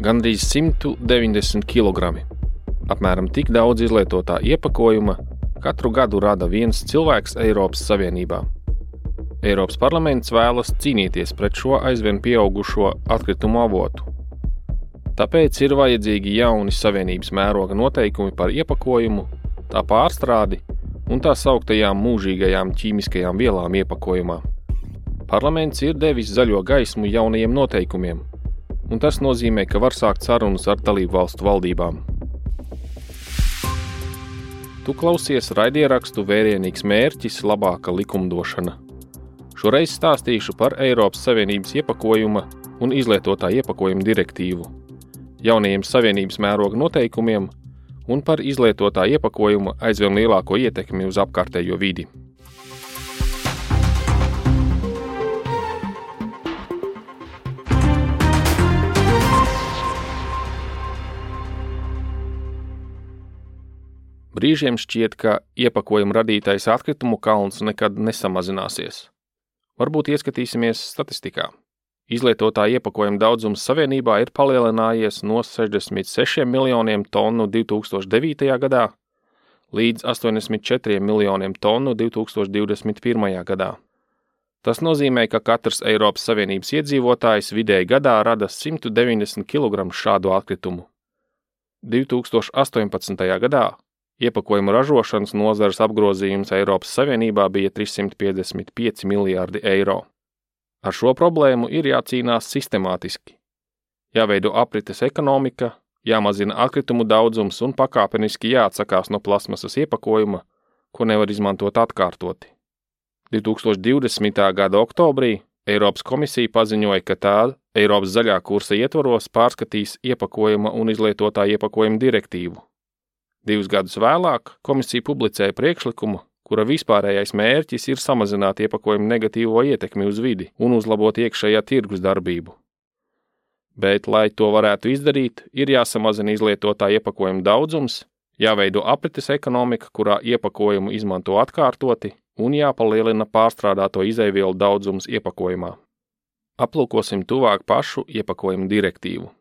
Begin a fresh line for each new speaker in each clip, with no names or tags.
gandrīz 190 kg. Apmēram tik daudz izlietotā iepakojuma katru gadu rada viens cilvēks Eiropas Savienībā. Eiropas parlaments vēlas cīnīties pret šo aizvien pieaugušo atkritumu avotu. Tāpēc ir vajadzīgi jauni savienības mēroga noteikumi par iepakojumu, tā pārstrādi un tā sauktajām mūžīgajām ķīmiskajām vielām iepakojumā. Parlaments ir devis zaļo gaismu jaunajiem noteikumiem, un tas nozīmē, ka var sākt sarunas ar dalību valstu valdībām. Tu klausies raidierakstu Vērienīgs mērķis, labāka likumdošana. Šoreiz stāstīšu par Eiropas Savienības iepakojuma un izlietotā iepakojuma direktīvu, jaunajiem Savienības mēroga noteikumiem un par izlietotā iepakojuma aizvien lielāko ietekmi uz apkārtējo vidi. Brīžiem šķiet, ka iepakojuma radītais atkritumu kalns nekad nesamazināsies. Varbūt ieskatīsimies statistikā. Izlietotā iepakojuma daudzums savienībā ir palielinājies no 66 miljoniem tonu 2009. gadā līdz 84 miljoniem tonu 2021. gadā. Tas nozīmē, ka katrs Eiropas Savienības iedzīvotājs vidēji gadā rada 190 kg šādu atkritumu. 2018. gadā iepakojuma ražošanas nozares apgrozījums Eiropas Savienībā bija 355 miljārdi eiro. Ar šo problēmu ir jācīnās sistemātiski. Jāveido aprites ekonomika, jāmazina atkritumu daudzums un pakāpeniski jāatsakās no plasmasas iepakojuma, ko nevar izmantot atkārtoti. 2020. gada oktobrī Eiropas komisija paziņoja, ka tā Eiropas zaļā kursa ietvaros pārskatīs iepakojuma un izlietotā iepakojuma direktīvu. Divus gadus vēlāk komisija publicēja priekšlikumu, kura vispārējais mērķis ir samazināt iepakojumu negatīvo ietekmi uz vidi un uzlabot iekšējā tirgus darbību. Bet, lai to varētu izdarīt, ir jāsamazina izlietotā iepakojuma daudzums, jāveido aprites ekonomika, kurā iepakojumu izmanto atkārtoti, un jāpalielina pārstrādāto izēvielu daudzums iepakojumā. Aplūkosim tuvāk pašu iepakojumu direktīvu.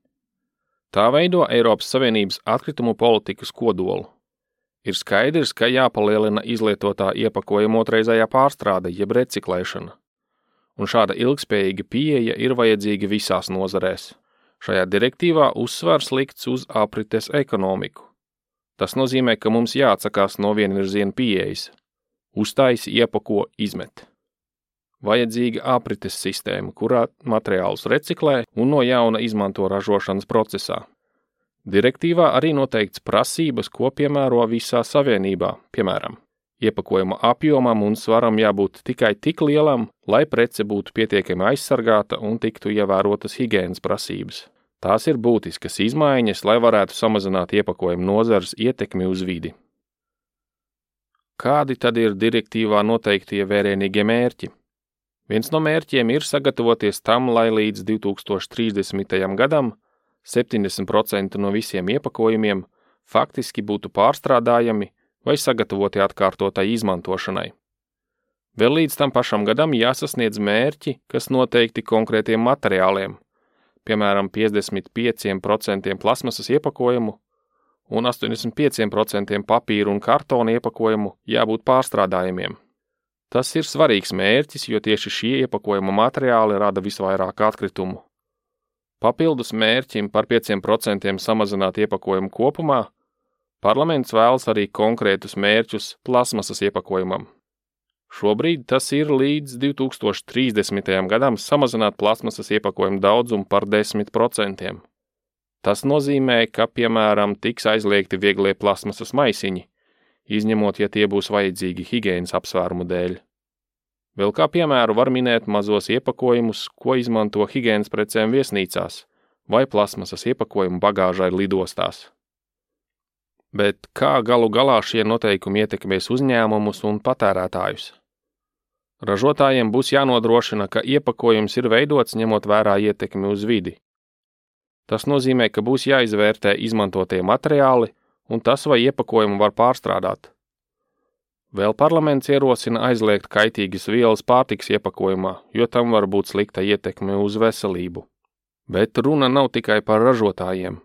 Tā veido Eiropas Savienības atkritumu politikas kodolu Ir skaidrs, ka jāpalielina izlietotā iepakojuma otrreizējā pārstrāde, jeb reciklēšana. Un šāda ilgspējīga pieeja ir vajadzīga visās nozarēs. Šajā direktīvā uzsvars likts uz aprites ekonomiku. Tas nozīmē, ka mums jāatsakās no vienvirziena pieejas. Uztais, iepako, izmet. Vajadzīga aprites sistēma, kurā materiālus reciklē un no jauna izmanto ražošanas procesā. Direktīvā arī noteikts prasības, ko piemēro visā savienībā, piemēram, iepakojuma apjomam un svaram jābūt tikai tik lielam, lai prece būtu pietiekami aizsargāta un tiktu ievērotas higiēnas prasības. Tās ir būtiskas izmaiņas, lai varētu samazināt iepakojuma nozares ietekmi uz vidi. Kādi tad ir direktīvā noteiktie vērienīgie mērķi? Viens no mērķiem ir sagatavoties tam, lai līdz 2030. gadam 70% no visiem iepakojumiem faktiski būtu pārstrādājami vai sagatavoti atkārtotai izmantošanai. Vēl līdz tam pašam gadam jāsasniedz mērķi, kas noteikti konkrētiem materiāliem, piemēram, 55% plasmasas iepakojumu un 85% papīra un kartona iepakojumu jābūt pārstrādājumiem. Tas ir svarīgs mērķis, jo tieši šie iepakojuma materiāli rada visvairāk atkritumu. Papildus mērķim par 5% samazināt iepakojumu kopumā, parlaments vēlas arī konkrētus mērķus plasmasas iepakojumam. Šobrīd tas ir līdz 2030. gadam samazināt plasmasas iepakojumu daudzumu par 10%. Tas nozīmē, ka, piemēram, tiks aizliegti vieglie plasmasas maisiņi, izņemot, ja tie būs vajadzīgi higiēnas apsvērumu dēļ. Vēl kā piemēru var minēt mazos iepakojumus, ko izmanto higiēnas precēm viesnīcās vai plasmasas iepakojumu bagāžai lidostās. Bet kā galu galā šie noteikumi ietekmēs uzņēmumus un patērētājus? Ražotājiem būs jānodrošina, ka iepakojums ir veidots ņemot vērā ietekmi uz vidi. Tas nozīmē, ka būs jāizvērtē izmantotie materiāli un tas, vai iepakojumu var pārstrādāt. Vēl parlaments ierosina aizliegt kaitīgas vielas pārtiks iepakojumā, jo tam var būt slikta ietekme uz veselību. Bet runa nav tikai par ražotājiem.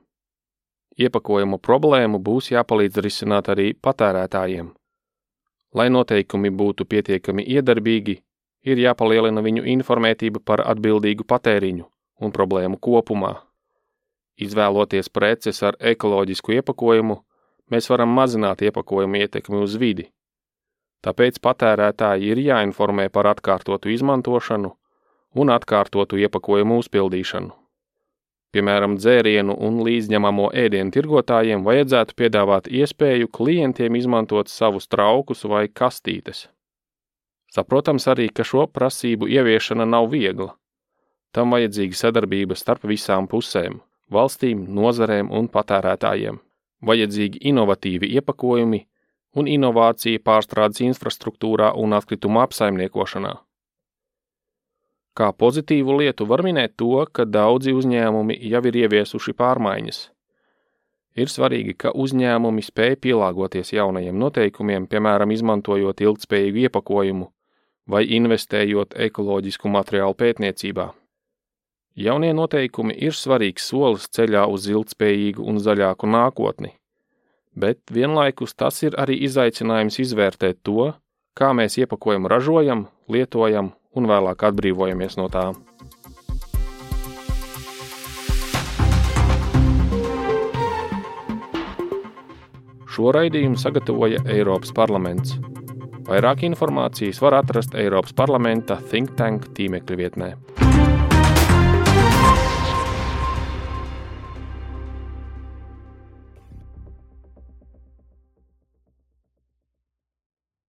Iepakojumu problēmu būs jāpalīdz risināt arī patērētājiem. Lai noteikumi būtu pietiekami iedarbīgi, ir jāpalielina viņu informētība par atbildīgu patēriņu un problēmu kopumā. Izvēloties preces ar ekoloģisku iepakojumu, mēs varam mazināt iepakojumu ietekmi uz vidi. Tāpēc patērētāji ir jāinformē par atkārtotu izmantošanu un atkārtotu iepakojumu uzpildīšanu. Piemēram, dzērienu un līdzņemamo ēdienu tirgotājiem vajadzētu piedāvāt iespēju klientiem izmantot savus traukus vai kastītes. Saprotams arī, ka šo prasību ieviešana nav viegla. Tam vajadzīga sadarbība starp visām pusēm - valstīm, nozarēm un patērētājiem. Vajadzīgi inovatīvi iepakojumi un inovācija pārstrādes infrastruktūrā un atkritumu apsaimniekošanā. Kā pozitīvu lietu var minēt to, ka daudzi uzņēmumi jau ir ieviesuši pārmaiņas. Ir svarīgi, ka uzņēmumi spēj pielāgoties jaunajiem noteikumiem, piemēram, izmantojot ilgspējīgu iepakojumu vai investējot ekoloģisku materiālu pētniecībā. Jaunie noteikumi ir svarīgs solis ceļā uz ilgspējīgu un zaļāku nākotni, bet vienlaikus tas ir arī izaicinājums izvērtēt to, kā mēs iepakojumu ražojam, lietojam un vēlāk atbrīvojamies no tā. Šo raidījumu sagatavoja Eiropas parlaments. Vairāk informācijas var atrast Eiropas parlamenta Think Tank tīmekļa vietnē.